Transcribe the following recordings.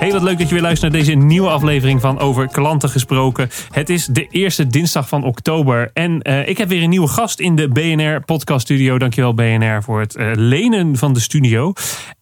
Hey, wat leuk dat je weer luistert naar deze nieuwe aflevering van Over Klanten Gesproken. Het is de eerste dinsdag van oktober. En uh, ik heb weer een nieuwe gast in de BNR Podcast Studio. Dankjewel BNR voor het uh, lenen van de studio.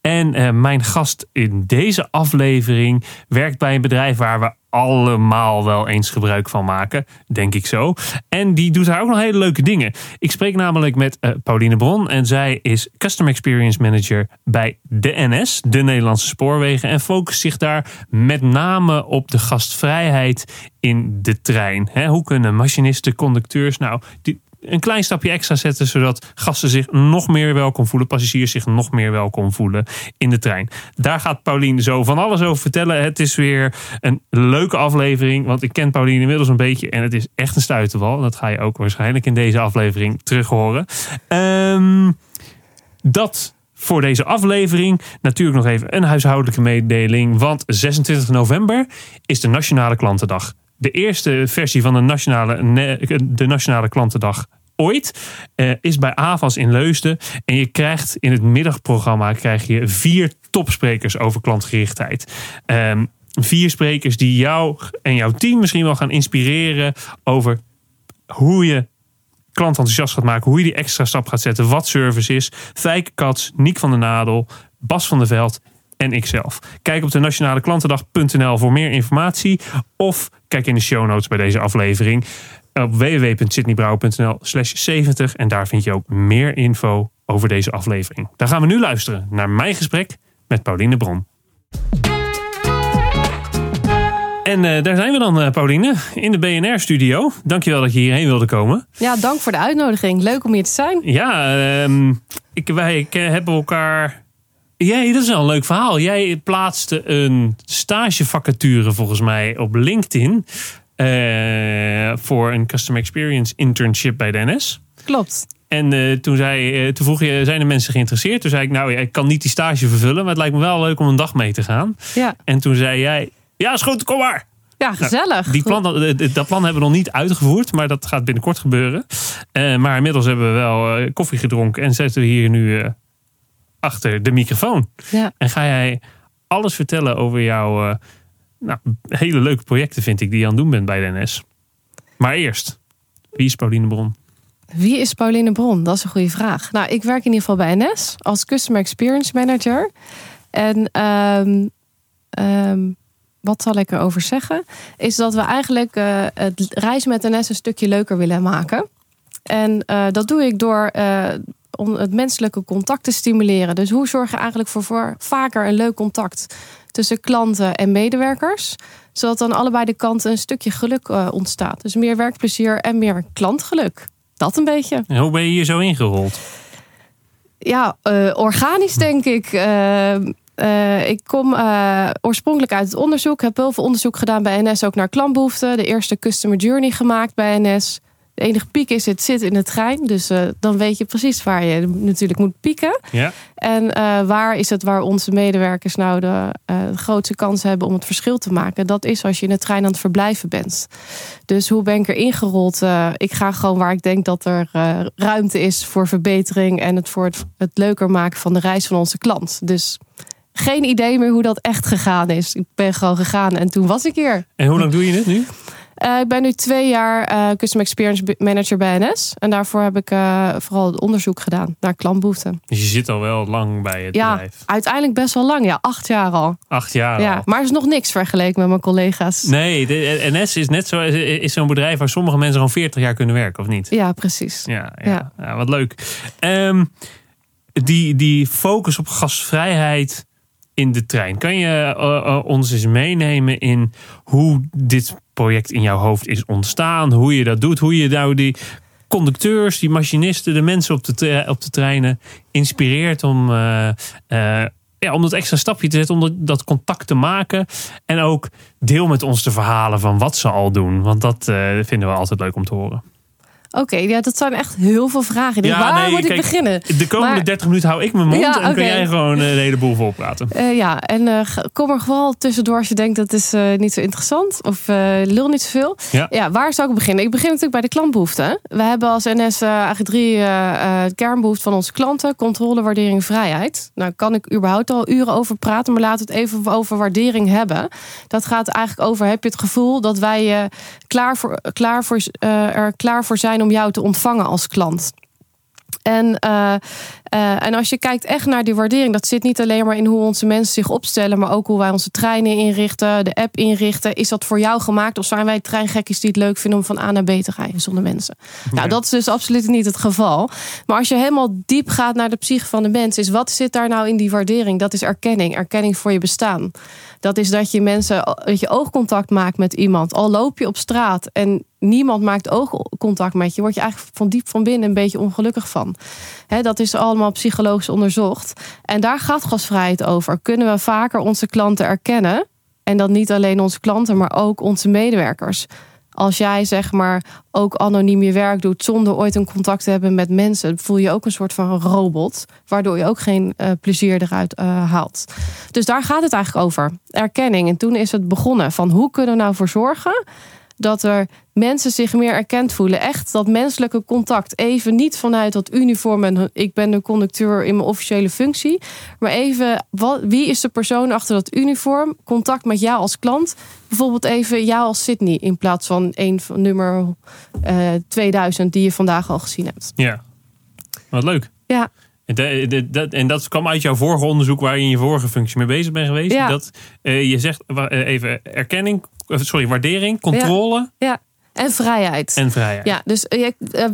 En uh, mijn gast in deze aflevering werkt bij een bedrijf waar we allemaal wel eens gebruik van maken, denk ik zo. En die doet daar ook nog hele leuke dingen. Ik spreek namelijk met uh, Pauline Bron en zij is Customer Experience Manager bij de NS, de Nederlandse Spoorwegen, en focust zich daar met name op de gastvrijheid in de trein. Hoe kunnen machinisten, conducteurs nou die, een klein stapje extra zetten, zodat gasten zich nog meer welkom voelen, passagiers zich nog meer welkom voelen in de trein. Daar gaat Paulien zo van alles over vertellen. Het is weer een leuke aflevering, want ik ken Paulien inmiddels een beetje en het is echt een stuitenbal. Dat ga je ook waarschijnlijk in deze aflevering terug horen. Um, dat voor deze aflevering. Natuurlijk nog even een huishoudelijke mededeling, want 26 november is de Nationale Klantendag de eerste versie van de nationale, de nationale klantendag ooit. Uh, is bij AVAS in Leusden. En je krijgt in het middagprogramma krijg je vier topsprekers over klantgerichtheid. Um, vier sprekers die jou en jouw team misschien wel gaan inspireren over hoe je klant enthousiast gaat maken, hoe je die extra stap gaat zetten, wat service is. Fijke Kats, Niek van der Nadel, Bas van der Veld en ikzelf. Kijk op de nationaleklantendag.nl voor meer informatie of kijk in de show notes bij deze aflevering op www.sydneybrouwer.nl slash 70 en daar vind je ook meer info over deze aflevering. Daar gaan we nu luisteren naar mijn gesprek met Pauline Bron. En uh, daar zijn we dan, uh, Pauline, in de BNR-studio. Dankjewel dat je hierheen wilde komen. Ja, dank voor de uitnodiging. Leuk om hier te zijn. Ja, uh, ik, wij ik, hebben elkaar Jij, dat is wel een leuk verhaal. Jij plaatste een stagevacature volgens mij op LinkedIn. Uh, voor een Customer Experience internship bij de NS. Klopt. En uh, toen, zei, uh, toen vroeg je, zijn er mensen geïnteresseerd? Toen zei ik, nou, ik kan niet die stage vervullen, maar het lijkt me wel leuk om een dag mee te gaan. Ja. En toen zei jij, ja, is goed, kom maar. Ja, gezellig. Nou, die plan, dat plan hebben we nog niet uitgevoerd, maar dat gaat binnenkort gebeuren. Uh, maar inmiddels hebben we wel koffie gedronken en zitten we hier nu achter de microfoon. Ja. En ga jij alles vertellen over jouw nou, hele leuke projecten, vind ik, die je aan het doen bent bij NS. Maar eerst, wie is Pauline Bron? Wie is Pauline Bron? Dat is een goede vraag. Nou, ik werk in ieder geval bij NS als Customer Experience Manager. En um, um, wat zal ik erover zeggen? Is dat we eigenlijk uh, het reizen met NS een stukje leuker willen maken. En uh, dat doe ik door om het menselijke contact te stimuleren. Dus hoe zorg je eigenlijk voor, voor vaker een leuk contact tussen klanten en medewerkers? Zodat dan allebei de kanten een stukje geluk uh, ontstaat. Dus meer werkplezier en meer klantgeluk. Dat een beetje. En hoe ben je hier zo ingerold? Ja, uh, organisch denk ik. Uh, uh, ik kom uh, oorspronkelijk uit het onderzoek. Heb heel veel onderzoek gedaan bij NS, ook naar klantbehoeften. De eerste customer journey gemaakt bij NS. De enige piek is, het zit in de trein. Dus uh, dan weet je precies waar je natuurlijk moet pieken. Ja. En uh, waar is het waar onze medewerkers nou de, uh, de, grootste kans hebben om het verschil te maken? Dat is als je in de trein aan het verblijven bent. Dus hoe ben ik er ingerold? ik ga gewoon waar ik denk dat er ruimte is voor verbetering en het voor het, het leuker maken van de reis van onze klant. Dus geen idee meer hoe dat echt gegaan is. Ik ben gewoon gegaan en toen was ik hier. En hoe lang doe je dit nu? Uh, ik ben nu twee jaar uh, Customer Experience Manager bij NS. En daarvoor heb ik uh, vooral onderzoek gedaan naar klantbehoeften. Dus je zit al wel lang bij het ja, bedrijf? uiteindelijk best wel lang. Ja, acht jaar al. Acht jaar ja, al. Maar er is nog niks vergeleken met mijn collega's. Nee, de NS is net zo is zo'n bedrijf waar sommige mensen gewoon 40 jaar kunnen werken, of niet? Ja, precies. Ja, ja. ja. ja wat leuk. Um, die, die focus op gastvrijheid in de trein. Kan je uh, ons eens meenemen in hoe dit project in jouw hoofd is ontstaan? Hoe je dat doet? Hoe je nou die conducteurs, die machinisten, de mensen op de, op de treinen inspireert om uh, ja, om dat extra stapje te zetten, om dat, dat contact te maken. En ook deel met ons de verhalen van wat ze al doen. Want dat eh, vinden we altijd leuk om te horen. Oké, ja, dat zijn echt heel veel vragen. Denk, Ja, waar nee, moet ik beginnen? De komende Maar- 30 minuten hou ik mijn mond Ja, en kun jij gewoon eh, de hele boel volpraten. Eh, ja, en eh, kom er gewoon tussendoor als je denkt dat is eh, niet zo interessant of eh lul niet zoveel. Ja. waar zou ik beginnen? Ik begin natuurlijk bij de klantbehoeften. We hebben als NS eh, eigenlijk drie eh, eh, kernbehoeften van onze klanten: controle, waardering, vrijheid. Nou, kan ik überhaupt al uren over praten, maar laten we het even over waardering hebben. Dat gaat eigenlijk over: heb je het gevoel dat wij klaar voor, klaar voor, eh, er klaar voor zijn om jou te ontvangen als klant? En, eh, eh, en als je kijkt echt naar die waardering, dat zit niet alleen maar in hoe onze mensen zich opstellen, maar ook hoe wij onze treinen inrichten, de app inrichten. Is dat voor jou gemaakt of zijn wij treingekkies die het leuk vinden om van A naar B te rijden zonder mensen? Nou, dat is dus absoluut niet het geval. Maar als je helemaal diep gaat naar de psyche van de mens, is wat zit daar nou in die waardering? Dat is erkenning, erkenning voor je bestaan. Dat is dat je mensen, dat je oogcontact maakt met iemand. Al loop je op straat en niemand maakt oogcontact met je, word je eigenlijk van diep van binnen een beetje ongelukkig van. Dat is allemaal psychologisch onderzocht. En daar gaat gasvrijheid over. Kunnen we vaker onze klanten erkennen? En dan niet alleen onze klanten, maar ook onze medewerkers. Als jij zeg maar ook anoniem je werk doet zonder ooit een contact te hebben met mensen, voel je ook een soort van robot, waardoor je ook geen eh, plezier eruit eh, haalt. Dus daar gaat het eigenlijk over. Erkenning. En toen is het begonnen van hoe kunnen we nou voor zorgen dat er mensen zich meer erkend voelen. Echt dat menselijke contact. Even niet vanuit dat uniform en ik ben de conducteur in mijn officiële functie. Maar even, wat, wie is de persoon achter dat uniform? Contact met jou als klant. Bijvoorbeeld even jou als Sydney in plaats van een van nummer eh 2000 die je vandaag al gezien hebt. Ja, wat leuk. Ja, En de- de- dat- En dat kwam uit jouw vorige onderzoek waar je in je vorige functie mee bezig bent geweest. Ja. Dat, eh, je zegt eh, even erkenning, eh, sorry, waardering, controle ja. En vrijheid. en vrijheid. Ja, dus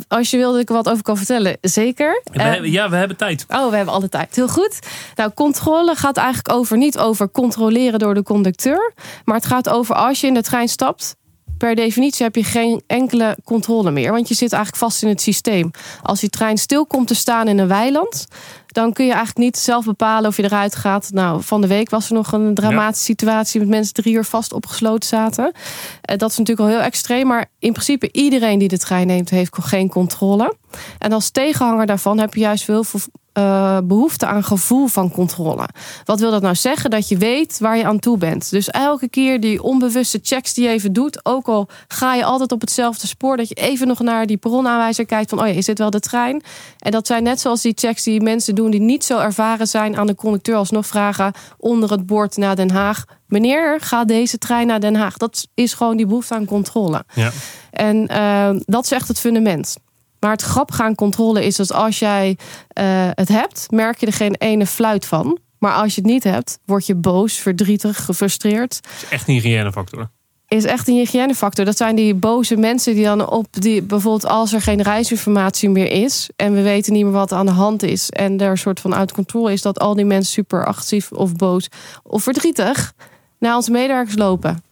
als je wil dat ik er wat over kan vertellen, zeker. En we hebben- ja, we hebben tijd. Oh, we hebben alle tijd. Heel goed. Nou, controle gaat eigenlijk over niet over controleren door de conducteur. Maar het gaat over als je in de trein stapt. Per definitie heb je geen enkele controle meer. Want je zit eigenlijk vast in het systeem. Als die trein stil komt te staan in een weiland. Dan kun je eigenlijk niet zelf bepalen of je eruit gaat. Nou, van de week was er nog een dramatische situatie. Met mensen drie uur vast opgesloten zaten. Eh, Dat is natuurlijk al heel extreem. Maar in principe iedereen die de trein neemt heeft geen controle. En als tegenhanger daarvan heb je juist heel veel eh, behoefte aan gevoel van controle. Wat wil dat nou zeggen? Dat je weet waar je aan toe bent. Dus elke keer die onbewuste checks die je even doet, ook al ga je altijd op hetzelfde spoor, dat je even nog naar die perronaanwijzer kijkt van, oh ja, is dit wel de trein? En dat zijn net zoals die checks die mensen doen die niet zo ervaren zijn aan de conducteur alsnog vragen onder het bord naar Den Haag. Meneer, gaat deze trein naar Den Haag? Dat is gewoon die behoefte aan controle. Ja. En eh, dat is echt het fundament. Maar het grappige aan controle is dat als jij eh, het hebt, merk je er geen ene fluit van. Maar als je het niet hebt, word je boos, verdrietig, gefrustreerd. Dat is echt een hygiënefactor. Is echt een hygiënefactor. Dat zijn die boze mensen die dan op die bijvoorbeeld als er geen reisinformatie meer is en we weten niet meer wat aan de hand is en er een soort van uit controle is, dat al die mensen super agressief of boos of verdrietig naar onze medewerkers lopen.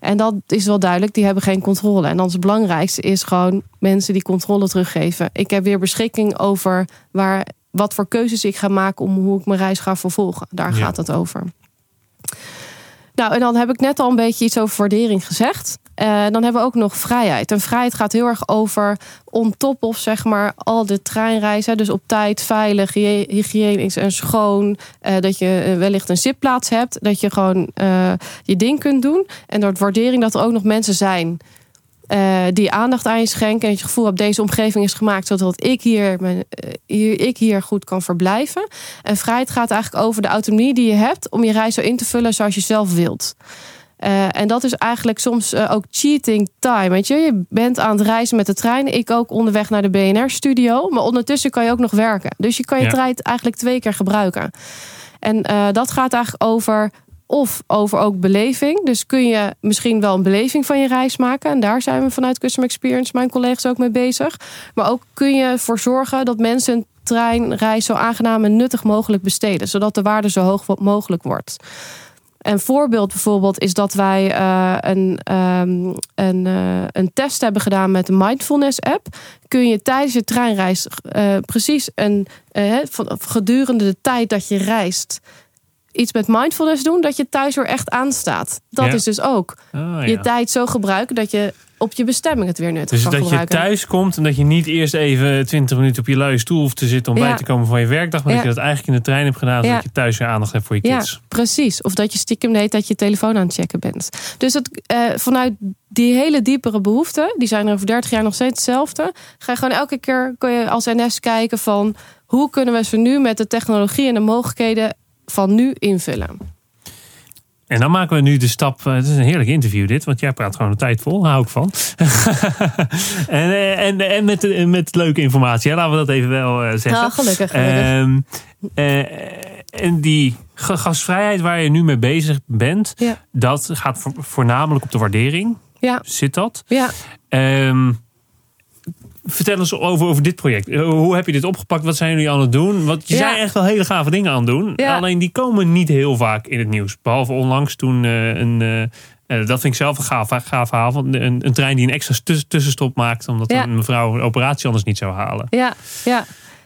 En dat is wel duidelijk, die hebben geen controle. En dan het belangrijkste is gewoon mensen die controle teruggeven. Ik heb weer beschikking over waar, wat voor keuzes ik ga maken om hoe ik mijn reis ga vervolgen. Daar Ja. gaat het over. Nou, en dan heb ik net al een beetje iets over waardering gezegd. Eh, dan hebben we ook nog vrijheid. En vrijheid gaat heel erg over on top of zeg maar al de treinreizen. Dus op tijd, veilig, hy- hygiënisch en schoon. Eh, dat je eh, wellicht een zitplaats hebt. Dat je gewoon je ding kunt doen. En door waardering dat er ook nog mensen zijn eh, die aandacht aan je schenken. En dat je gevoel hebt, deze omgeving is gemaakt zodat ik hier, mijn, eh, hier, ik hier goed kan verblijven. En vrijheid gaat eigenlijk over de autonomie die je hebt om je reis zo in te vullen zoals je zelf wilt. Eh, en dat is eigenlijk soms ook cheating time. Weet je? je bent aan het reizen met de trein. Ik ook onderweg naar de BNR-studio. Maar ondertussen kan je ook nog werken. Dus je kan je Ja. trein eigenlijk twee keer gebruiken. En dat gaat eigenlijk over of over ook beleving. Dus kun je misschien wel een beleving van je reis maken. En daar zijn we vanuit Customer Experience, mijn collega's ook mee bezig. Maar ook kun je ervoor zorgen dat mensen een treinreis zo aangenaam en nuttig mogelijk besteden. Zodat de waarde zo hoog mogelijk wordt. Een voorbeeld bijvoorbeeld is dat wij eh, een, ehm, een, eh, een test hebben gedaan met de Mindfulness app. Kun je tijdens je treinreis eh, precies een, gedurende de tijd dat je reist iets met mindfulness doen, dat je thuis weer echt aanstaat. Dat Ja. is dus ook Oh, je ja. tijd zo gebruiken dat je op je bestemming het weer nuttig Dus kan dat je gebruiken. thuis komt en dat je niet eerst even 20 minuten op je luie stoel hoeft te zitten om Ja. bij te komen van je werkdag. Maar dat Ja. je dat eigenlijk in de trein hebt gedaan, Ja. zodat je thuis weer aandacht hebt voor je Ja, kids. precies. Of dat je stiekem deed dat je telefoon aan het checken bent. Dus het, eh, vanuit die hele diepere behoeften, die zijn er over 30 jaar nog steeds hetzelfde. Ga je gewoon elke keer als NS kijken van hoe kunnen we ze nu met de technologie en de mogelijkheden van nu invullen. En dan maken we nu de stap. eh, Het is een heerlijk interview dit, want jij praat gewoon de tijd vol. Hou ik van. en, eh, en, en met, eh, met leuke informatie. hè. Laten we dat even wel zeggen. Ja, gelukkig. gelukkig. Ehm, eh, en die ga- gastvrijheid waar je nu mee bezig bent, Ja. dat gaat vo- voornamelijk op de waardering. ja, Zit dat? ja. Ehm, vertel eens over, over dit project. Eh, Hoe heb je dit opgepakt? Wat zijn jullie aan het doen? Want je Ja. zijn echt wel hele gave dingen aan het doen. Ja. Alleen die komen niet heel vaak in het nieuws. Behalve onlangs toen eh, een... eh, dat vind ik zelf een gaaf, gaaf verhaal. Van een, een trein die een extra tuss- tussenstop maakt. Omdat Ja. een mevrouw een operatie anders niet zou halen. Ja, ja.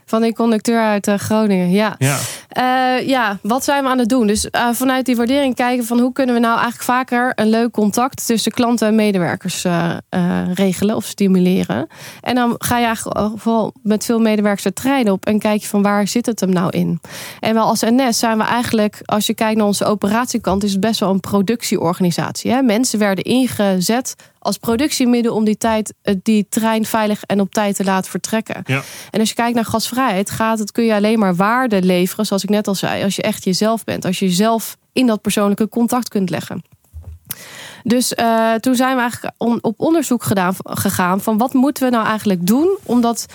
Van die conducteur uit eh, Groningen. Ja. Ja, Eh, ja, wat zijn we aan het doen? Dus eh, vanuit die waardering kijken van hoe kunnen we nou eigenlijk vaker een leuk contact tussen klanten en medewerkers regelen of stimuleren. En dan ga je eigenlijk vooral met veel medewerkers de trein op en kijk je van waar zit het hem nou in. En wel als NS zijn we eigenlijk, als je kijkt naar onze operatiekant, is het best wel een productieorganisatie. Hè? Mensen werden ingezet als productiemiddel om die, tijd, eh, die trein veilig en op tijd te laten vertrekken. ja. En als je kijkt naar gasvrijheid, gaat het, kun je alleen maar waarde leveren, zoals ik net al zei, als je echt jezelf bent. Als je jezelf in dat persoonlijke contact kunt leggen. Dus eh, toen zijn we eigenlijk on- op onderzoek gedaan, gegaan van wat moeten we nou eigenlijk doen om, dat,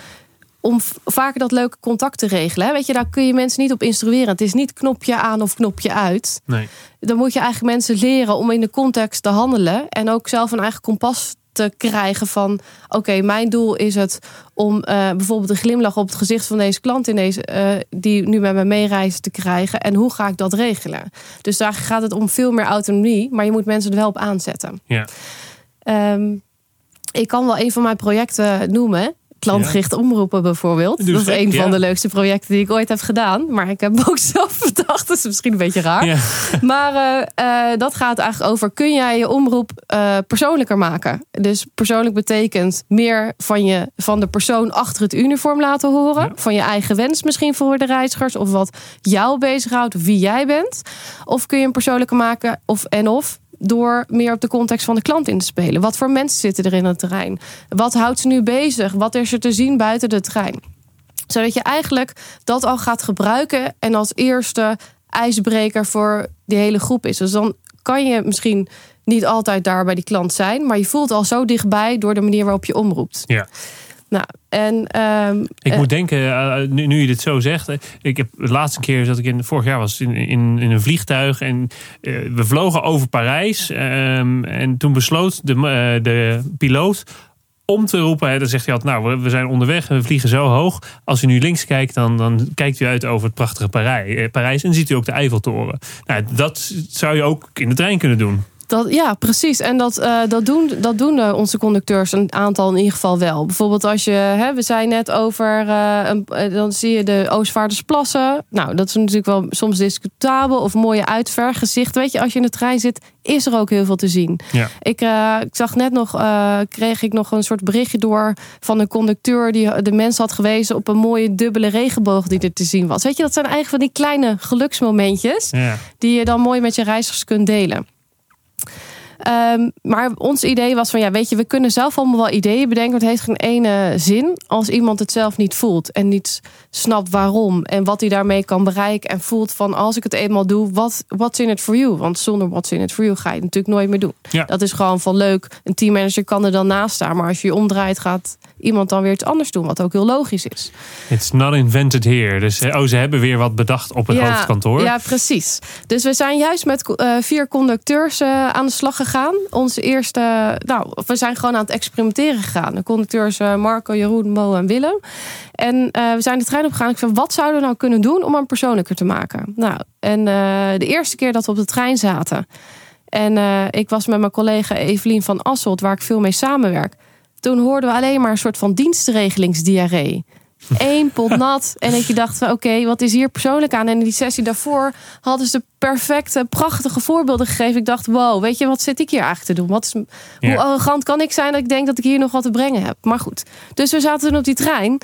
om vaker dat leuke contact te regelen. Hè? Weet je, daar kun je mensen niet op instrueren. Het is niet knopje aan of knopje uit Nee. dan moet je eigenlijk mensen leren om in de context te handelen. En ook zelf een eigen kompas te krijgen van... oké, mijn doel is het om eh, bijvoorbeeld een glimlach op het gezicht van deze klant... In deze, eh, die nu met me meereizen te krijgen. En hoe ga ik dat regelen? Dus daar gaat het om veel meer autonomie. Maar je moet mensen er wel op aanzetten. Ja. Ehm, ik kan wel een van mijn projecten noemen. Klantgericht omroepen bijvoorbeeld. Doe dat is een van de leukste projecten die ik ooit heb gedaan. Maar ik heb hem ook zelf bedacht. Dat is misschien een beetje raar. Maar eh, eh, dat gaat eigenlijk over: kun jij je omroep eh, persoonlijker maken? Dus persoonlijk betekent meer van, je, van de persoon achter het uniform laten horen. Van je eigen wens misschien voor de reizigers. Of wat jou bezighoudt, wie jij bent. Of kun je hem persoonlijker maken? Of en of door meer op de context van de klant in te spelen. Wat voor mensen zitten er in het terrein? Wat houdt ze nu bezig? Wat is er te zien buiten de trein? Zodat je eigenlijk dat al gaat gebruiken en als eerste ijsbreker voor die hele groep is. Dus dan kan je misschien niet altijd daar bij die klant zijn, maar je voelt al zo dichtbij door de manier waarop je omroept. Ja. Nou, en ehm, Ik eh, moet denken, eh, nu, nu je dit zo zegt. eh, Ik heb de laatste keer dat ik in vorig jaar was in, in, in een vliegtuig en we vlogen over Parijs. ehm, en toen besloot de, de piloot om te roepen. Hè, dan zegt hij altijd, nou, we, zijn onderweg, we vliegen zo hoog. Als u nu links kijkt, dan, dan kijkt u uit over het prachtige Parijs, Parijs en ziet u ook de Eiffeltoren. Nou, dat zou je ook in de trein kunnen doen. Dat, ja, precies. En dat, eh, dat, doen, dat doen eh, onze conducteurs een aantal in ieder geval wel. Bijvoorbeeld als je, hè, we zijn net over, eh, een, dan zie je de Oostvaardersplassen. Nou, dat is natuurlijk wel soms discutabel of mooie uitvergezicht. Weet je, als je in de trein zit, is er ook heel veel te zien. Ja. Ik, ik zag net nog, kreeg ik nog een soort berichtje door van een conducteur die de mensen had gewezen op een mooie dubbele regenboog die er te zien was. Weet je, dat zijn eigenlijk van die kleine geluksmomentjes Ja. die je dan mooi met je reizigers kunt delen. Ehm, maar ons idee was van ja, weet je, we kunnen zelf allemaal wel ideeën bedenken. Het heeft geen ene zin als iemand het zelf niet voelt en niet snapt waarom en wat hij daarmee kan bereiken. En voelt van als ik het eenmaal doe, wat what's in it for you? Want zonder what's in it for you ga je het natuurlijk nooit meer doen. Ja. Dat is gewoon van leuk. Een teammanager kan er dan naast staan, maar als je je omdraait, gaat iemand dan weer iets anders doen, wat ook heel logisch is. It's not invented here. Dus eh, oh, ze hebben weer wat bedacht op het hoofdkantoor. Ja, precies. Dus we zijn juist met eh, vier conducteurs eh, aan de slag gegaan. Onze eerste, nou, we zijn gewoon aan het experimenteren gegaan. De conducteurs Marco, Jeroen, Mo en Willem. En we zijn de trein opgegaan. Ik zei, wat zouden we nou kunnen doen om hem persoonlijker te maken? Nou, en de eerste keer dat we op de trein zaten. En ik was met mijn collega Evelien van Asselt, waar ik veel mee samenwerk. Toen hoorden we alleen maar een soort van dienstregelingsdiarree. één pot nat. En dat je dacht oké, wat is hier persoonlijk aan? En in die sessie daarvoor hadden ze de perfecte, prachtige voorbeelden gegeven. Ik dacht, wow, weet je, wat zit ik hier eigenlijk te doen? Wat is, Ja. Hoe arrogant kan ik zijn dat ik denk dat ik hier nog wat te brengen heb? Maar goed, dus we zaten toen op die trein.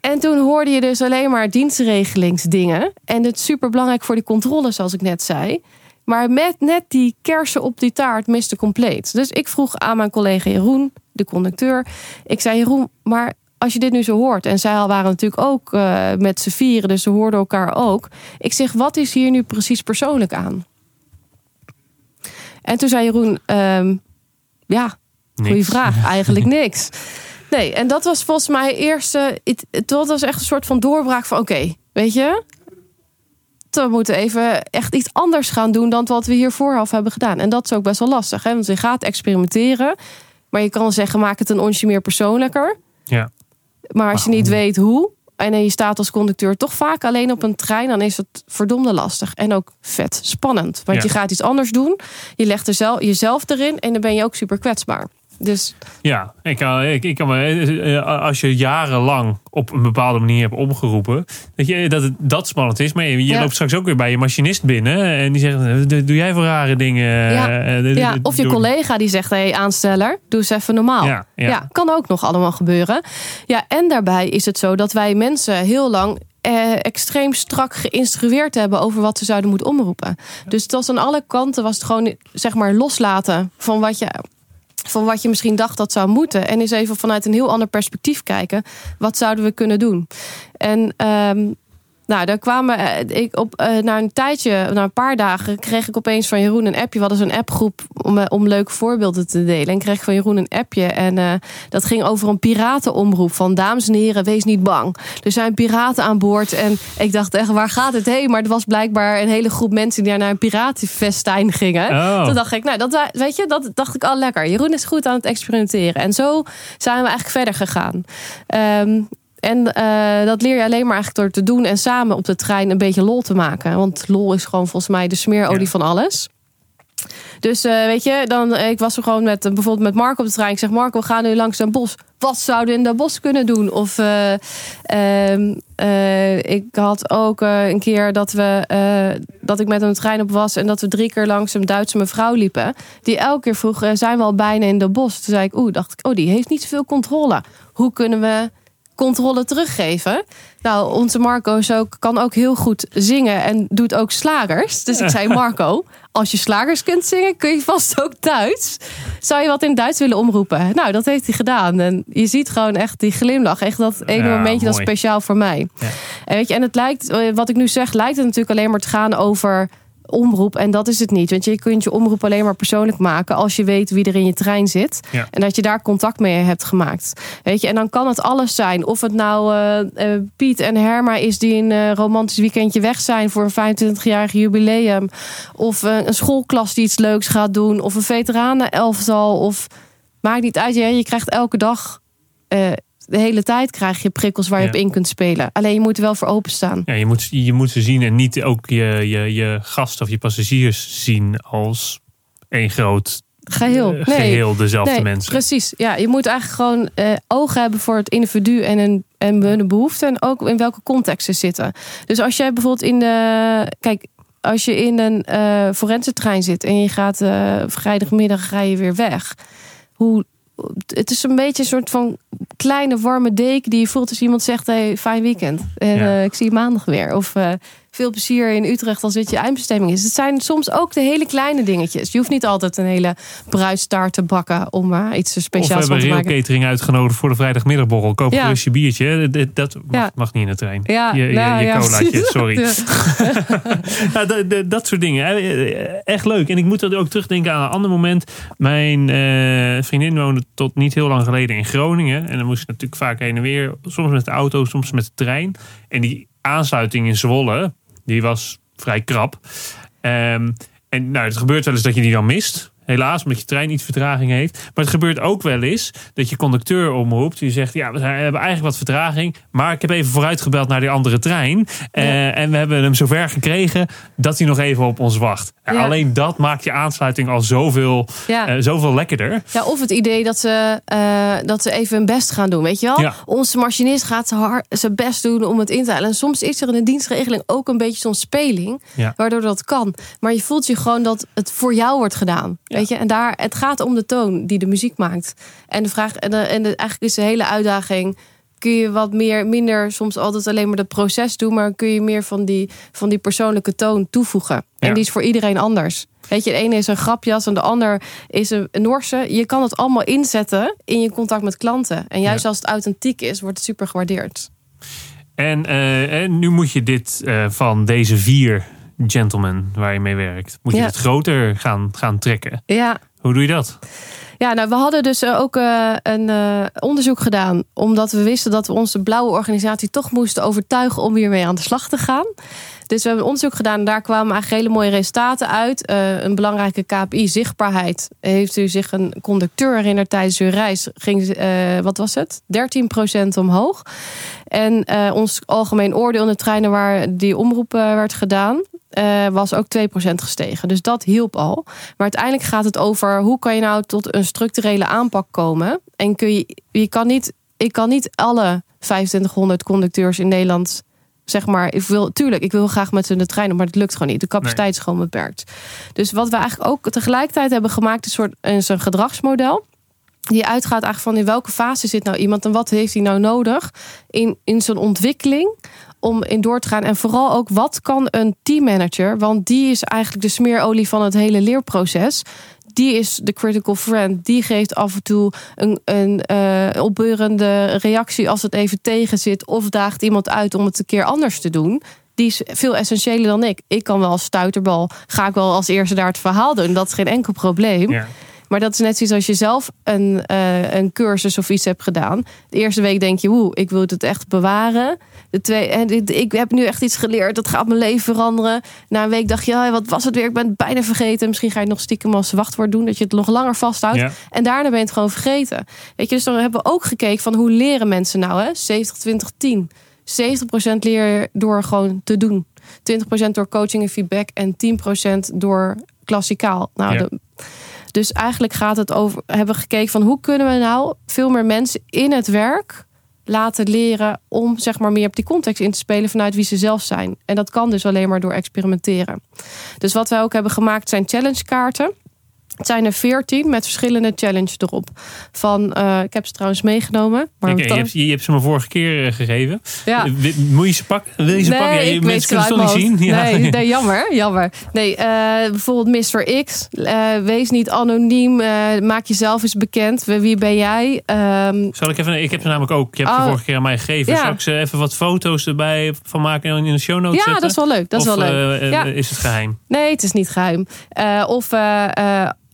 En toen hoorde je dus alleen maar dienstregelingsdingen. En het is super belangrijk voor die controle, zoals ik net zei. Maar met net die kersen op die taart miste compleet. Dus ik vroeg aan mijn collega Jeroen, de conducteur. Ik zei, Jeroen, maar als je dit nu zo hoort... en zij al waren natuurlijk ook eh, met z'n vieren, dus ze hoorden elkaar ook. Ik zeg, wat is hier nu precies persoonlijk aan? En toen zei Jeroen, ehm, ja, Niks. vraag. Eigenlijk niks. Nee, en dat was volgens mij eerste. Het, het was echt een soort van doorbraak van: oké, weet je. We moeten even echt iets anders gaan doen dan wat we hier vooraf hebben gedaan. En dat is ook best wel lastig, hè? want je gaat experimenteren. Maar je kan zeggen: maak het een onsje meer persoonlijker. Ja. Maar als je niet weet hoe. En je staat als conducteur toch vaak alleen op een trein, dan is het verdomde lastig. En ook vet spannend. Want Ja. je gaat iets anders doen. Je legt er zelf, jezelf erin en dan ben je ook super kwetsbaar. Dus Ja, ik kan, ik, ik kan me, eh, eh, als je jarenlang op een bepaalde manier hebt omgeroepen, dat, je, dat het dat spannend is. Maar je, je Ja. loopt straks ook weer bij je machinist binnen en die zegt: "Doe- jij voor rare dingen? Ja. Eh, eh, Ja, of je collega die zegt: hé, hey, aansteller, doe eens even normaal. Ja, ja. kan ook nog allemaal gebeuren. Ja, en daarbij is het zo dat wij mensen heel lang. Eh, extreem strak geïnstrueerd hebben over wat ze zouden moeten omroepen. Dus het was aan alle kanten was het gewoon zeg maar loslaten van wat je, van wat je misschien dacht dat zou moeten. En eens even vanuit een heel ander perspectief kijken. Wat zouden we kunnen doen? En ehm, nou, daar kwamen eh, ik op eh, na een tijdje, na een paar dagen, kreeg ik opeens van Jeroen een appje. We hadden zo'n appgroep om, eh, om leuke voorbeelden te delen. En kreeg ik van Jeroen een appje. En dat ging over een piratenomroep. Van dames en heren, wees niet bang. Er zijn piraten aan boord. En ik dacht echt, waar gaat het heen? Maar er was blijkbaar een hele groep mensen die daar naar een piratenfestijn gingen. Oh. Toen dacht ik, nou, dat, weet je, dat dacht ik al lekker. Jeroen is goed aan het experimenteren. En zo zijn we eigenlijk verder gegaan. Ehm, en eh, dat leer je alleen maar eigenlijk door te doen en samen op de trein een beetje lol te maken. Want lol is gewoon volgens mij de smeerolie Ja. van alles. Dus eh, weet je, dan, eh, ik was er gewoon met bijvoorbeeld met Marco op de trein. Ik zeg, Marco, we gaan nu langs Den Bos. Wat zouden we in Den Bos kunnen doen? Of eh, ehm, eh, ik had ook een keer dat, we, dat ik met een trein op was... en dat we drie keer langs een Duitse mevrouw liepen. Die elke keer vroeg, zijn we al bijna in Den Bos? Toen zei ik, oeh, dacht ik, oh, die heeft niet zoveel controle. Hoe kunnen we controle teruggeven. Nou, onze Marco is ook, kan ook heel goed zingen en doet ook slagers. Dus ik zei, Marco, als je slagers kunt zingen, kun je vast ook Duits. Zou je wat in Duits willen omroepen? Nou, dat heeft hij gedaan. En je ziet gewoon echt die glimlach. Echt dat ene Ja, momentje, dat is speciaal voor mij. Ja. En, weet je, en het lijkt, eh, wat ik nu zeg, lijkt het natuurlijk alleen maar te gaan over omroep. En dat is het niet. Want je kunt je omroep alleen maar persoonlijk maken als je weet wie er in je trein zit. Ja. En dat je daar contact mee hebt gemaakt. Weet je, en dan kan het alles zijn. Of het nou eh, eh, Piet en Herma is die een eh, romantisch weekendje weg zijn voor een 25-jarig jubileum. Of een schoolklas die iets leuks gaat doen. Of een veteranenelftal. Of maakt niet uit. Ja, je krijgt elke dag. De hele tijd krijg je prikkels waar je Ja. op in kunt spelen. Alleen je moet er wel voor openstaan. Ja, je, moet, je moet ze zien en niet ook je, je, je gasten of je passagiers zien als één groot Geheel. eh, Nee. geheel dezelfde Nee, mensen. Precies. Ja, je moet eigenlijk gewoon eh, ogen hebben voor het individu en een, en hun behoefte. En ook in welke context ze zitten. Dus als jij bijvoorbeeld in de. Kijk, als je in een eh forensentrein zit en je gaat vrijdagmiddag ga je weer weg. Hoe. Het is een beetje een soort van kleine warme deken die je voelt als iemand zegt: hey, fijn weekend. En Ja. eh, ik zie je maandag weer. Of eh, veel plezier in Utrecht als dit je eindbestemming is. Het zijn soms ook de hele kleine dingetjes. Je hoeft niet altijd een hele bruistaart te bakken om eh, iets we speciaals van hebben te maken. Catering uitgenodigd voor de vrijdagmiddagborrel. Koop Ja. gerust je biertje. Dat, dat mag, Ja. mag niet in de trein. Ja, je je, nou je ja, colaatje, sorry. Ja. Ja, dat, dat- dat soort dingen. Echt leuk. En ik moet er ook terugdenken aan een ander moment. Mijn eh, vriendin woonde tot niet heel lang geleden in Groningen. En dan moest ik natuurlijk vaak heen en weer. Soms met de auto, soms met de trein. En die aansluiting in Zwolle, die was vrij krap. Ehm, en nou, het gebeurt wel eens dat je die dan mist. Helaas, omdat je trein iets vertraging heeft. Maar het gebeurt ook wel eens dat je conducteur omroept. Die zegt, ja, we hebben eigenlijk wat vertraging. Maar ik heb even vooruitgebeld naar die andere trein. Eh, en we hebben hem zover gekregen dat hij nog even op ons wacht. Ja, Ja. Alleen dat maakt je aansluiting al zoveel, eh, zoveel lekkerder. Ja, of het idee dat ze, eh, dat ze even hun best gaan doen. Weet je wel? Onze machinist gaat zijn best doen om het in te halen. En soms is er in de dienstregeling ook een beetje zo'n speling. Ja. Waardoor dat kan. Maar je voelt je gewoon dat het voor jou wordt gedaan. Weet je? En daar, het gaat om de toon die de muziek maakt. En de vraag, en, de, en de, eigenlijk is de hele uitdaging. Kun je wat meer, minder soms altijd alleen maar het proces doen, maar kun je meer van die, van die persoonlijke toon toevoegen. En die is voor iedereen anders. Weet je, de ene is een grapjas en de ander is een Norse. Je kan het allemaal inzetten in je contact met klanten. En juist Ja. als het authentiek is, wordt het super gewaardeerd. En, eh, en nu moet je dit eh, van deze vier gentlemen waar je mee werkt, moet je Ja. het groter gaan, gaan trekken. Ja, Hoe doe je dat? Ja, nou, we hadden dus eh, ook eh, een eh, onderzoek gedaan. Omdat we wisten dat we onze blauwe organisatie toch moesten overtuigen om hiermee aan de slag te gaan. Dus we hebben een onderzoek gedaan en daar kwamen eigenlijk hele mooie resultaten uit. Een belangrijke KPI, zichtbaarheid. Heeft u zich een conducteur herinnerd tijdens uw reis? Ging, wat was het? 13% omhoog. En ons algemeen oordeel in de treinen waar die omroep werd gedaan, eh, was ook 2% gestegen. Dus dat hielp al. Maar uiteindelijk gaat het over hoe kan je nou tot een structurele aanpak komen. En kun je, je kan niet, ik kan niet alle 2500 conducteurs in Nederland. Zeg maar, ik wil, tuurlijk, ik wil graag met hun de trein op, maar het lukt gewoon niet. De capaciteit is gewoon beperkt. Dus wat we eigenlijk ook tegelijkertijd hebben gemaakt, is soort is een gedragsmodel. Die uitgaat eigenlijk van in welke fase zit nou iemand en wat heeft hij nou nodig in, in zijn ontwikkeling om in door te gaan. En vooral ook wat kan een teammanager, want die is eigenlijk de smeerolie van het hele leerproces. Die is de critical friend. Die geeft af en toe een, een eh, opbeurende reactie als het even tegen zit. Of daagt iemand uit om het een keer anders te doen. Die is veel essentiëler dan ik. Ik kan wel als stuiterbal, ga ik wel als eerste daar het verhaal doen. Dat is geen enkel probleem. Ja. Maar dat is net zoiets als je zelf een, eh, een cursus of iets hebt gedaan. De eerste week denk je, woe, ik wil het echt bewaren. De twee, en ik heb nu echt iets geleerd, dat gaat mijn leven veranderen. Na een week dacht je, "Ah, wat was het weer? Ik ben het bijna vergeten. Misschien ga je het nog stiekem als wachtwoord doen, dat je het nog langer vasthoudt. Ja. En daarna ben je het gewoon vergeten. Weet je, dus dan hebben we ook gekeken van hoe leren mensen nou, hè? 70, 20, 10. 70% leer je door gewoon te doen. 20% door coaching en feedback en 10% door klassikaal. Nou, Ja. de- dus eigenlijk gaat het over, hebben we gekeken van hoe kunnen we nou veel meer mensen in het werk laten leren om zeg maar meer op die context in te spelen vanuit wie ze zelf zijn. En dat kan dus alleen maar door experimenteren. Dus wat wij ook hebben gemaakt zijn challenge kaarten. Het zijn er veertien met verschillende challenges erop. Van, eh, ik heb ze trouwens meegenomen. Maar Kijk, je, hebt, je hebt ze me vorige keer eh, gegeven. ja. Eh, Moet je ze pakken? Wil je ze pakken? Ja, je- mensen kunnen toch niet zien. Ja. Nee, nee, jammer, jammer. Nee, eh, bijvoorbeeld Mr. X. wees niet anoniem. maak jezelf eens bekend. Wie ben jij? Ehm, Zal ik even, ik heb ze namelijk ook. Je hebt ze Oh. vorige keer aan mij gegeven. Ja. Zal ik ze even wat foto's erbij van maken en in de show notes ja, zetten? dat is wel leuk. Dat is wel leuk. is het geheim? Nee, het is niet geheim. Eh, of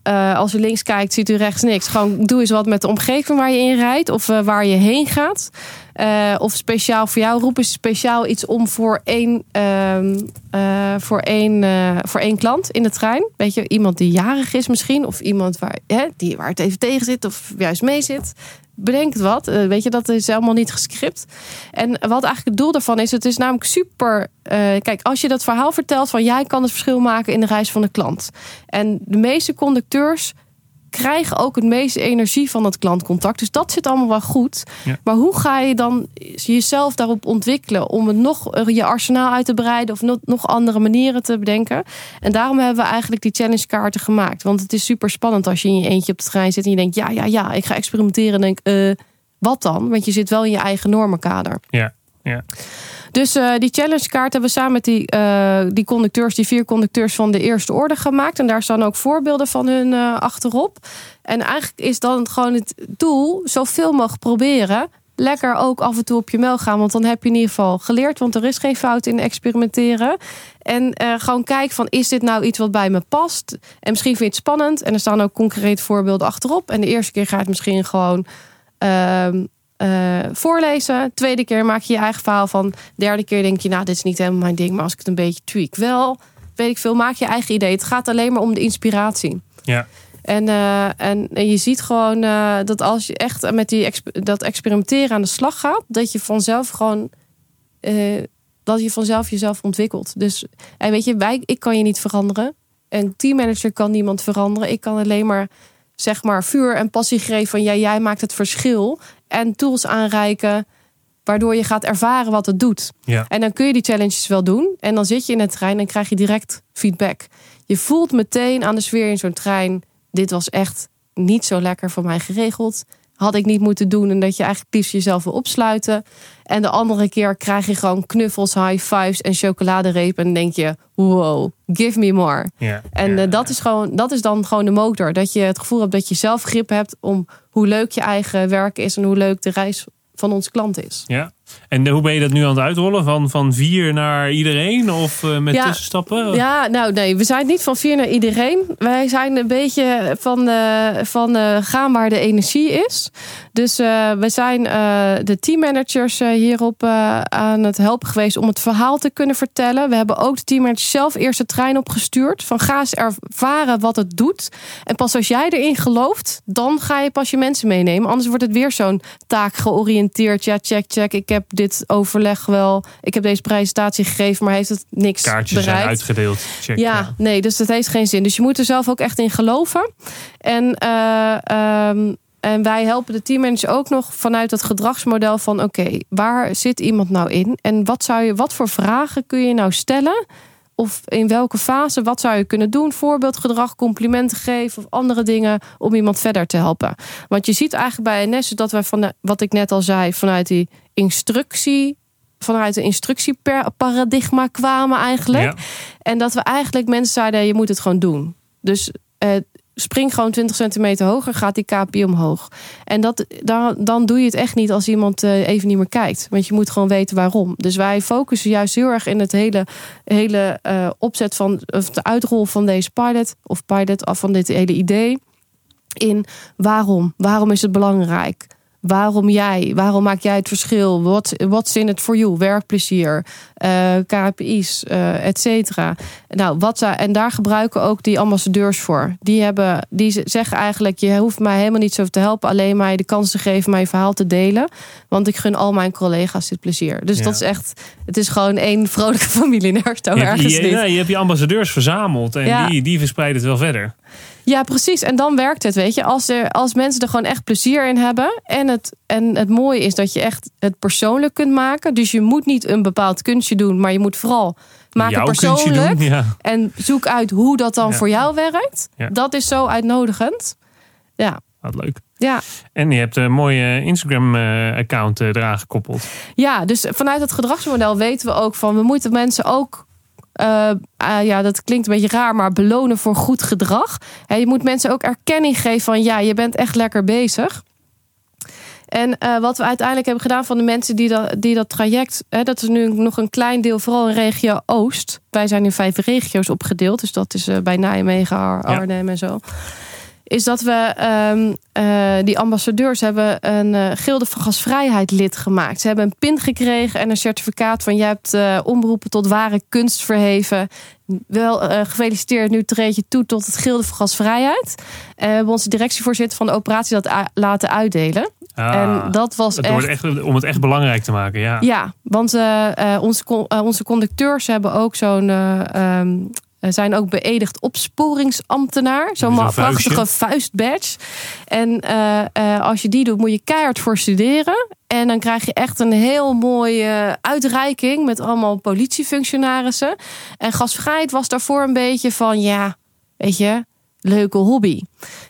eh, als u links kijkt, ziet u rechts niks. Gewoon doe eens wat met de omgeving waar je in rijdt. Of eh, waar je heen gaat. Eh, of speciaal voor jou. Roep eens speciaal iets om voor één, ehm, eh, voor één, eh, voor één klant in de trein. Weet je, iemand die jarig is misschien. Of iemand waar, hè, die, waar het even tegen zit. Of juist mee zit. Bedenk wat. Weet je, dat is allemaal niet gescript. En wat eigenlijk het doel daarvan is, het is namelijk super. kijk, als je dat verhaal vertelt van jij kan het verschil maken in de reis van de klant. En de meeste conducteurs krijgen ook het meeste energie van dat klantcontact. Dus dat zit allemaal wel goed. Ja. Maar hoe ga je dan jezelf daarop ontwikkelen om het nog eh, je arsenaal uit te breiden of nog, nog andere manieren te bedenken? En daarom hebben we eigenlijk die challenge kaarten gemaakt. Want het is super spannend als je in je eentje op de trein zit en je denkt, ja, ja, ja, ik ga experimenteren. En denk, eh, wat dan? Want je zit wel in je eigen normenkader. Ja. ja. Dus eh, die challenge kaart hebben we samen met die, eh, die conducteurs, die vier conducteurs van de eerste orde gemaakt. En daar staan ook voorbeelden van hun eh, achterop. En eigenlijk is dan gewoon het doel, zoveel mogelijk proberen. Lekker ook af en toe op je mel gaan, want dan heb je in ieder geval geleerd. Want er is geen fout in experimenteren. En gewoon kijken van, is dit nou iets wat bij me past? En misschien vind je het spannend. En er staan ook concreet voorbeelden achterop. En de eerste keer ga het misschien gewoon... ehm, eh, voorlezen. Tweede keer maak je je eigen verhaal van. Derde keer denk je, nou, dit is niet helemaal mijn ding. Maar als ik het een beetje tweak wel, weet ik veel, maak je eigen idee. Het gaat alleen maar om de inspiratie. ja. En, eh, en, en je ziet gewoon eh, dat als je echt met die exp- dat experimenteren aan de slag gaat, dat je vanzelf gewoon dat je vanzelf jezelf ontwikkelt. Dus en weet je, wij, ik kan je niet veranderen. Een teammanager kan niemand veranderen. Ik kan alleen maar zeg maar vuur en passie geven van ja, jij maakt het verschil en tools aanreiken waardoor je gaat ervaren wat het doet. Ja. En dan kun je die challenges wel doen. En dan zit je in het trein en krijg je direct feedback. Je voelt meteen aan de sfeer in zo'n trein. Dit was echt niet zo lekker voor mij geregeld. Had ik niet moeten doen. En dat je eigenlijk liefst jezelf wil opsluiten. En de andere keer krijg je gewoon knuffels, high fives en chocoladereep. En denk je, wow, give me more. Ja. En Ja, eh, dat, is gewoon, dat is dan gewoon de motor. Dat je het gevoel hebt dat je zelf grip hebt om hoe leuk je eigen werk is. En hoe leuk de reis van ons klant is. Ja. En hoe ben je dat nu aan het uitrollen? Van, van vier naar iedereen? Of eh, met Ja. tussenstappen? Ja, nou nee, we zijn niet van vier naar iedereen. Wij zijn een beetje van, de, van de gaan waar de energie is. Dus eh, we zijn eh, de teammanagers eh, hierop eh, aan het helpen geweest om het verhaal te kunnen vertellen. We hebben ook de teammanagers zelf eerst de trein opgestuurd. Van ga eens ervaren wat het doet. En pas als jij erin gelooft, dan ga je pas je mensen meenemen. Anders wordt het weer zo'n taak georiënteerd. Ja, check, check. Ik heb dit overleg wel. Ik heb deze presentatie gegeven, maar heeft het niks Kaartjes zijn uitgedeeld. Check, Ja, nee, dus dat heeft geen zin. Dus je moet er zelf ook echt in geloven. En, eh, ehm, en wij helpen de teammanager ook nog vanuit het gedragsmodel van... oké, waar zit iemand nou in? En wat, zou je, wat voor vragen kun je nou stellen? Of in welke fase, wat zou je kunnen doen? Voorbeeldgedrag, complimenten geven of andere dingen... om iemand verder te helpen. Want je ziet eigenlijk bij NS dat wij van de, wat ik net al zei... vanuit die instructie vanuit een instructieparadigma kwamen eigenlijk. Ja. En dat we eigenlijk mensen zeiden, je moet het gewoon doen. Dus eh, spring gewoon 20 centimeter hoger, gaat die KPI omhoog. En dat, dan, dan doe je het echt niet als iemand eh, even niet meer kijkt. Want je moet gewoon weten waarom. Dus wij focussen juist heel erg in het hele, hele eh, opzet van of de uitrol van deze pilot. Of pilot af van dit hele idee. In waarom? Waarom is het belangrijk? Waarom jij? Waarom maak jij het verschil? Wat what's in it for you? Werkplezier, eh, KPI's, eh et cetera. Nou, wat en daar gebruiken ook die ambassadeurs voor. Die, hebben, die zeggen eigenlijk: je hoeft mij helemaal niet zo te helpen, alleen mij de kans te geven mijn verhaal te delen. Want ik gun al mijn collega's dit plezier. Dus Ja. dat is echt, het is gewoon één vrolijke familie hebt, ergens je, niet. ja, je hebt je ambassadeurs verzameld en Ja. die, die verspreiden het wel verder. Ja, precies. En dan werkt het, weet je. Als, er, als mensen er gewoon echt plezier in hebben. En het, en het mooie is dat je echt het persoonlijk kunt maken. Dus je moet niet een bepaald kunstje doen. Maar je moet vooral maken Jouw persoonlijk. doen. Ja. En zoek uit hoe dat dan Ja. voor jou werkt. Ja. Dat is zo uitnodigend. Ja, Wat leuk. ja. En je hebt een mooie Instagram-account eraan gekoppeld. ja, dus vanuit het gedragsmodel weten we ook van... we moeten mensen ook... eh, ah, ja, dat klinkt een beetje raar, maar belonen voor goed gedrag. Hè, je moet mensen ook erkenning geven van... ja, je bent echt lekker bezig. En eh, wat we uiteindelijk hebben gedaan van de mensen die dat, die dat traject... Hè, dat is nu nog een klein deel, vooral in regio Oost. Wij zijn in vijf regio's opgedeeld. Dus dat is eh, bij Nijmegen, Ar- Ja. Arnhem en zo. Is dat we ehm, eh, die ambassadeurs hebben een eh, Gilde van Gasvrijheid lid gemaakt. Ze hebben een pin gekregen en een certificaat van... jij hebt eh, omroepen tot ware kunst verheven. Wel gefeliciteerd, nu treed je toe tot het Gilde van Gasvrijheid. We hebben onze directievoorzitter van de operatie dat laten uitdelen. Ah, en dat was het echt... wordt echt... Om het echt belangrijk te maken, ja. Ja, want onze, onze conducteurs hebben ook zo'n. eh, ehm, eh, zijn ook beëdigd opsporingsambtenaar. Zo'n ma- prachtige vuistbadge. En eh, eh, als je die doet, moet je keihard voor studeren. En dan krijg je echt een heel mooie uitreiking met allemaal politiefunctionarissen. En gasvrijheid was daarvoor een beetje van ja, weet je, leuke hobby.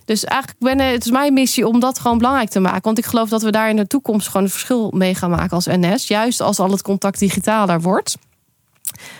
Dus eigenlijk ben, eh, het is mijn missie om dat gewoon belangrijk te maken. Want ik geloof dat we daar in de toekomst gewoon een verschil mee gaan maken als NS. Juist als al het contact digitaler wordt.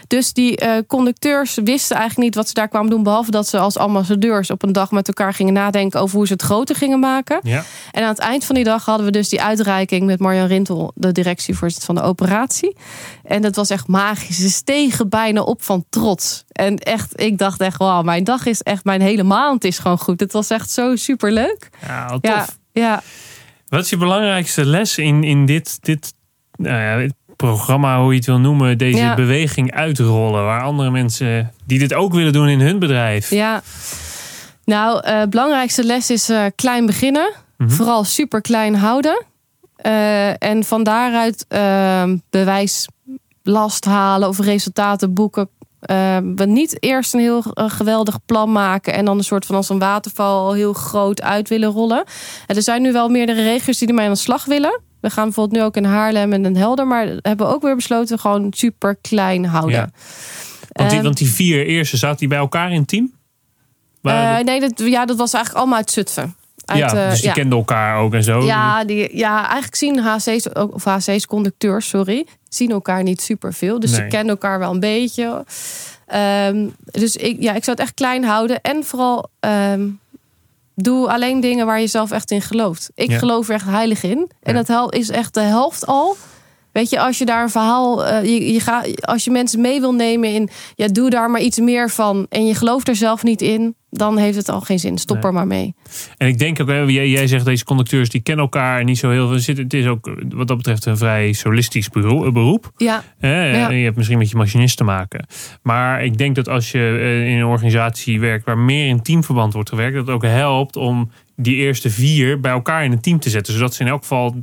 Dus die eh, conducteurs wisten eigenlijk niet wat ze daar kwamen doen. Behalve dat ze als ambassadeurs op een dag met elkaar gingen nadenken over hoe ze het groter gingen maken. Ja. En aan het eind van die dag hadden we dus die uitreiking met Marjan Rintel, de directievoorzitter van de operatie. En dat was echt magisch. Ze stegen bijna op van trots. En echt, ik dacht echt, wauw, mijn dag is echt, mijn hele maand is gewoon goed. Het was echt zo super leuk. Ja, tof. Ja, ja. Wat is je belangrijkste les in, in dit, dit, nou ja, dit programma, hoe je het wil noemen, deze Ja. beweging uitrollen, waar andere mensen die dit ook willen doen in hun bedrijf? Ja. Nou, eh belangrijkste les is eh, klein beginnen. Mhm. Vooral super klein houden. Eh, en van daaruit eh, bewijslast halen of resultaten boeken. Eh, we niet eerst een heel geweldig plan maken en dan een soort van als een waterval heel groot uit willen rollen. En er zijn nu wel meerdere regio's die ermee aan de slag willen. We gaan bijvoorbeeld nu ook in Haarlem en Den Helder, maar hebben we ook weer besloten gewoon super klein houden. Ja. Want die, want die vier eerste, zaten die bij elkaar in het team? Eh, nee, dat, ja, dat was eigenlijk allemaal uit Zutphen. Uit, ja, eh, dus die ja. kenden elkaar ook en zo. Ja, die, ja, eigenlijk zien HC's, of HC's, conducteurs, sorry, zien elkaar niet superveel. Dus Nee. ze kennen elkaar wel een beetje. Ehm, dus ik, ja, ik zou het echt klein houden. En vooral ehm, doe alleen dingen waar je zelf echt in gelooft. Ik Ja. geloof er echt heilig in. En Ja. dat is echt de helft al. Weet je, als je daar een verhaal, eh, je, je gaat, als je mensen mee wil nemen in, ja, doe daar maar iets meer van. En je gelooft er zelf niet in, dan heeft het al geen zin. Stop Nee. er maar mee. En ik denk ook, hè, jij, jij zegt deze conducteurs die kennen elkaar niet zo heel veel. Het is ook wat dat betreft een vrij solistisch beroep. beroep. Ja? Ja. Je hebt misschien met je machinist te maken. Maar ik denk dat als je eh, in een organisatie werkt waar meer in teamverband wordt gewerkt, dat het ook helpt om die eerste vier bij elkaar in een team te zetten. Zodat ze in elk geval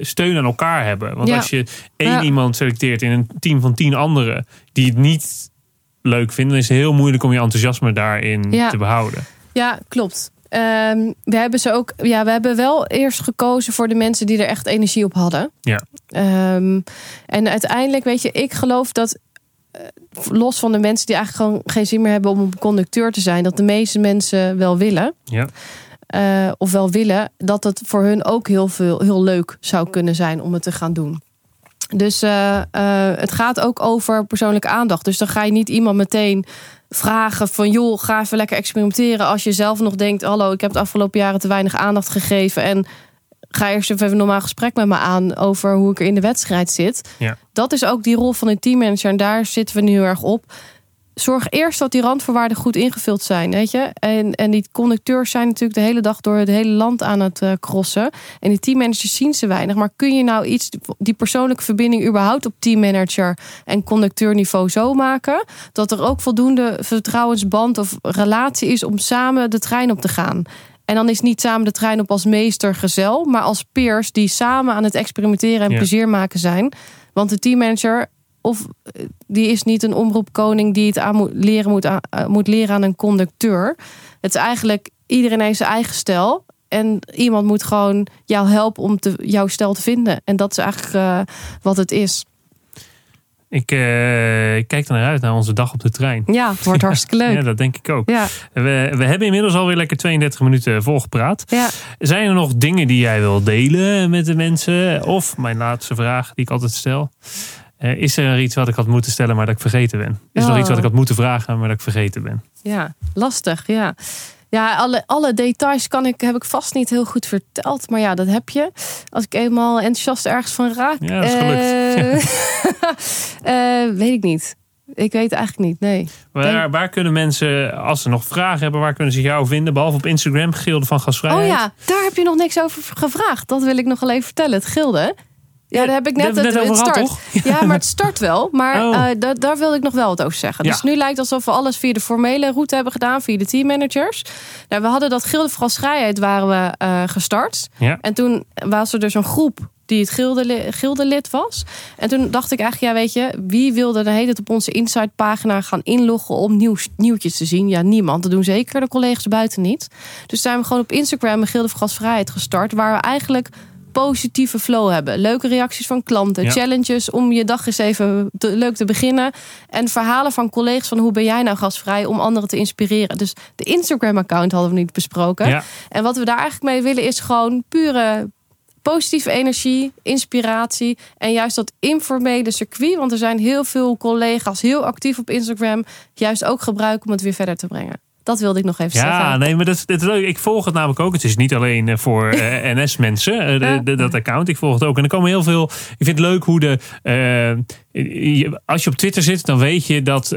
steun aan elkaar hebben. Want Ja. als je één Ja. iemand selecteert in een team van tien anderen die het niet leuk vinden, dan is het heel moeilijk om je enthousiasme daarin Ja. te behouden. Ja, klopt. Ehm, we hebben ze ook. Ja, we hebben wel eerst gekozen voor de mensen die er echt energie op hadden. Ja. Ehm, en uiteindelijk, weet je, ik geloof dat. eh, Los van de mensen die eigenlijk gewoon geen zin meer hebben om een conducteur te zijn, dat de meeste mensen wel willen. Ja. eh, of wel willen, dat het voor hun ook heel, veel, heel leuk zou kunnen zijn om het te gaan doen. Dus eh, eh, het gaat ook over persoonlijke aandacht. Dus dan ga je niet iemand meteen vragen van... joh, ga even lekker experimenteren. Als je zelf nog denkt... hallo, ik heb de afgelopen jaren te weinig aandacht gegeven... en ga eerst even een normaal gesprek met me aan... over hoe ik er in de wedstrijd zit. Ja. Dat is ook die rol van een teammanager. En daar zitten we nu heel erg op. Zorg eerst dat die randvoorwaarden goed ingevuld zijn. Weet je? En, en die conducteurs zijn natuurlijk de hele dag door het hele land aan het eh, crossen. En die teammanagers zien ze weinig. Maar kun je nou iets, die persoonlijke verbinding überhaupt op teammanager en conducteurniveau zo maken. Dat er ook voldoende vertrouwensband of relatie is om samen de trein op te gaan. En dan is niet samen de trein op als meester gezel, maar als peers die samen aan het experimenteren en Ja. plezier maken zijn. Want de teammanager of eh, die is niet een omroepkoning die het aan moet leren, moet, aan- eh, moet leren aan een conducteur. Het is eigenlijk iedereen heeft zijn eigen stijl. En iemand moet gewoon jou helpen om te, jouw stijl te vinden. En dat is eigenlijk eh, wat het is. Ik ik kijk er naar uit naar onze dag op de trein. Ja, het wordt hartstikke leuk. Ja, dat denk ik ook. Ja, We, we hebben inmiddels alweer lekker 32 minuten volgepraat. ja. Zijn er nog dingen die jij wil delen met de mensen? Of mijn laatste vraag die ik altijd stel. Eh, is er iets wat ik had moeten stellen, maar dat ik vergeten ben? Is er nog Oh. iets wat ik had moeten vragen, maar dat ik vergeten ben? Ja, lastig, ja. Ja, alle, alle details kan ik, heb ik vast niet heel goed verteld. Maar ja, dat heb je. Als ik eenmaal enthousiast ergens van raak. Ja, dat is gelukt. eh, eh, weet ik niet. Ik weet eigenlijk niet, nee. Waar, waar kunnen mensen, als ze nog vragen hebben, waar kunnen ze jou vinden? Behalve op Instagram, Gilde van Gasvrijheid. Oh ja, daar heb je nog niks over gevraagd. Dat wil ik nog wel even vertellen. Het gilde. Ja, daar heb ik net, het, net het start. Ja, maar het start wel. Maar Oh. eh, da- daar wil ik nog wel wat over zeggen. Ja. Dus nu lijkt alsof we alles via de formele route hebben gedaan, via de teammanagers. Nou, we hadden dat Gilde van waren we eh, gestart. Ja. En toen was er dus een groep die het gilde, gildelid was. En toen dacht ik eigenlijk, ja weet je, wie wilde de hele tijd op onze Insight pagina gaan inloggen om nieuws, nieuwtjes te zien? Ja, niemand. Dat doen zeker de collega's buiten niet. Dus zijn we gewoon op Instagram een Gilde Gasvrijheid gestart, waar we eigenlijk positieve flow hebben. Leuke reacties van klanten, Ja. challenges om je dag eens even te- leuk te beginnen. En verhalen van collega's van hoe ben jij nou gastvrij om anderen te inspireren. Dus de Instagram-account hadden we niet besproken. Ja. En wat we daar eigenlijk mee willen is gewoon pure positieve energie, inspiratie en juist dat informele circuit. Want er zijn heel veel collega's heel actief op Instagram, juist ook gebruiken om het weer verder te brengen. Dat wilde ik nog even Ja, zeggen. nee, maar dat, dat is leuk. Ik volg het namelijk ook. Het is niet alleen eh, voor eh, NS-mensen, eh, dat account. Ik volg het ook. En er komen heel veel. Ik vind het leuk hoe de. je- als je op Twitter zit, dan weet je dat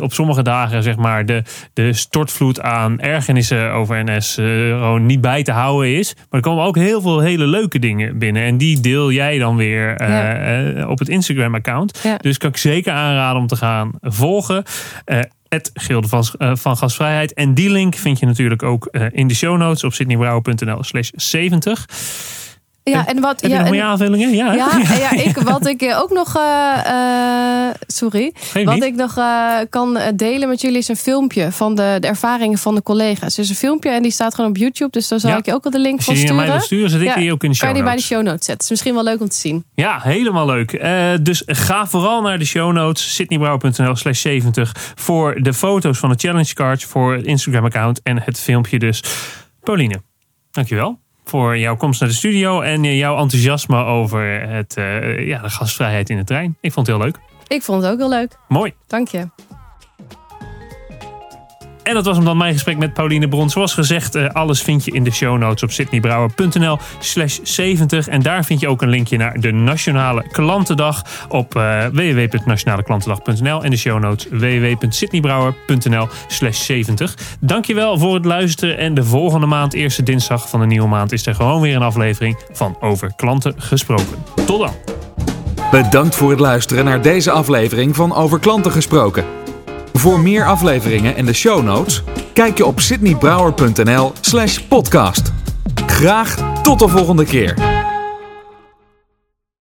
op sommige dagen, zeg maar, de, de stortvloed aan ergernissen over NS gewoon niet bij te houden is. Maar er komen ook heel veel hele leuke dingen binnen. En die deel jij dan weer Ja. op het Instagram-account. Ja. Dus kan ik zeker aanraden om te gaan volgen. Het Gilde van, eh, van Gasvrijheid. En die link vind je natuurlijk ook eh, in de show notes op sydneybrouwer.nl slash 70. Ja, en wat, Heb ja, je nog meer aanvullingen? Ja? Ja, ja ik, wat ik eh, ook nog. eh, eh, sorry. Wat niet. ik nog kan delen met jullie is een filmpje van de, de ervaringen van de collega's. Dus een filmpje en die staat gewoon op YouTube. Dus daar zal Ja. ik je ook wel de link Als van je die naar sturen. mij wil sturen, zet ik die ook in de show kan je die bij de show notes zetten. Het is misschien wel leuk om te zien. Ja, helemaal leuk. Dus ga vooral naar de show notes. sydneybrouwer.nl slash 70 voor de foto's van de challenge cards. Voor het Instagram account en het filmpje dus. Pauline, dankjewel. Voor jouw komst naar de studio en eh, jouw enthousiasme over het, eh, ja, de gastvrijheid in de trein. Ik vond het heel leuk. Ik vond het ook heel leuk. Mooi. Dank je. En dat was hem dan mijn gesprek met Pauline Bron. Zoals gezegd, eh, alles vind je in de show notes op sydneybrouwer.nl slash 70. En daar vind je ook een linkje naar de Nationale Klantendag op eh www.nationaleklantendag.nl en de show notes www.sydneybrouwer.nl slash 70. Dankjewel voor het luisteren en de volgende maand, eerste dinsdag van de nieuwe maand, is er gewoon weer een aflevering van Over Klanten Gesproken. Tot dan! Bedankt voor het luisteren naar deze aflevering van Over Klanten Gesproken. Voor meer afleveringen en de show notes, kijk je op sydneybrouwer.nl slash podcast. Graag tot de volgende keer.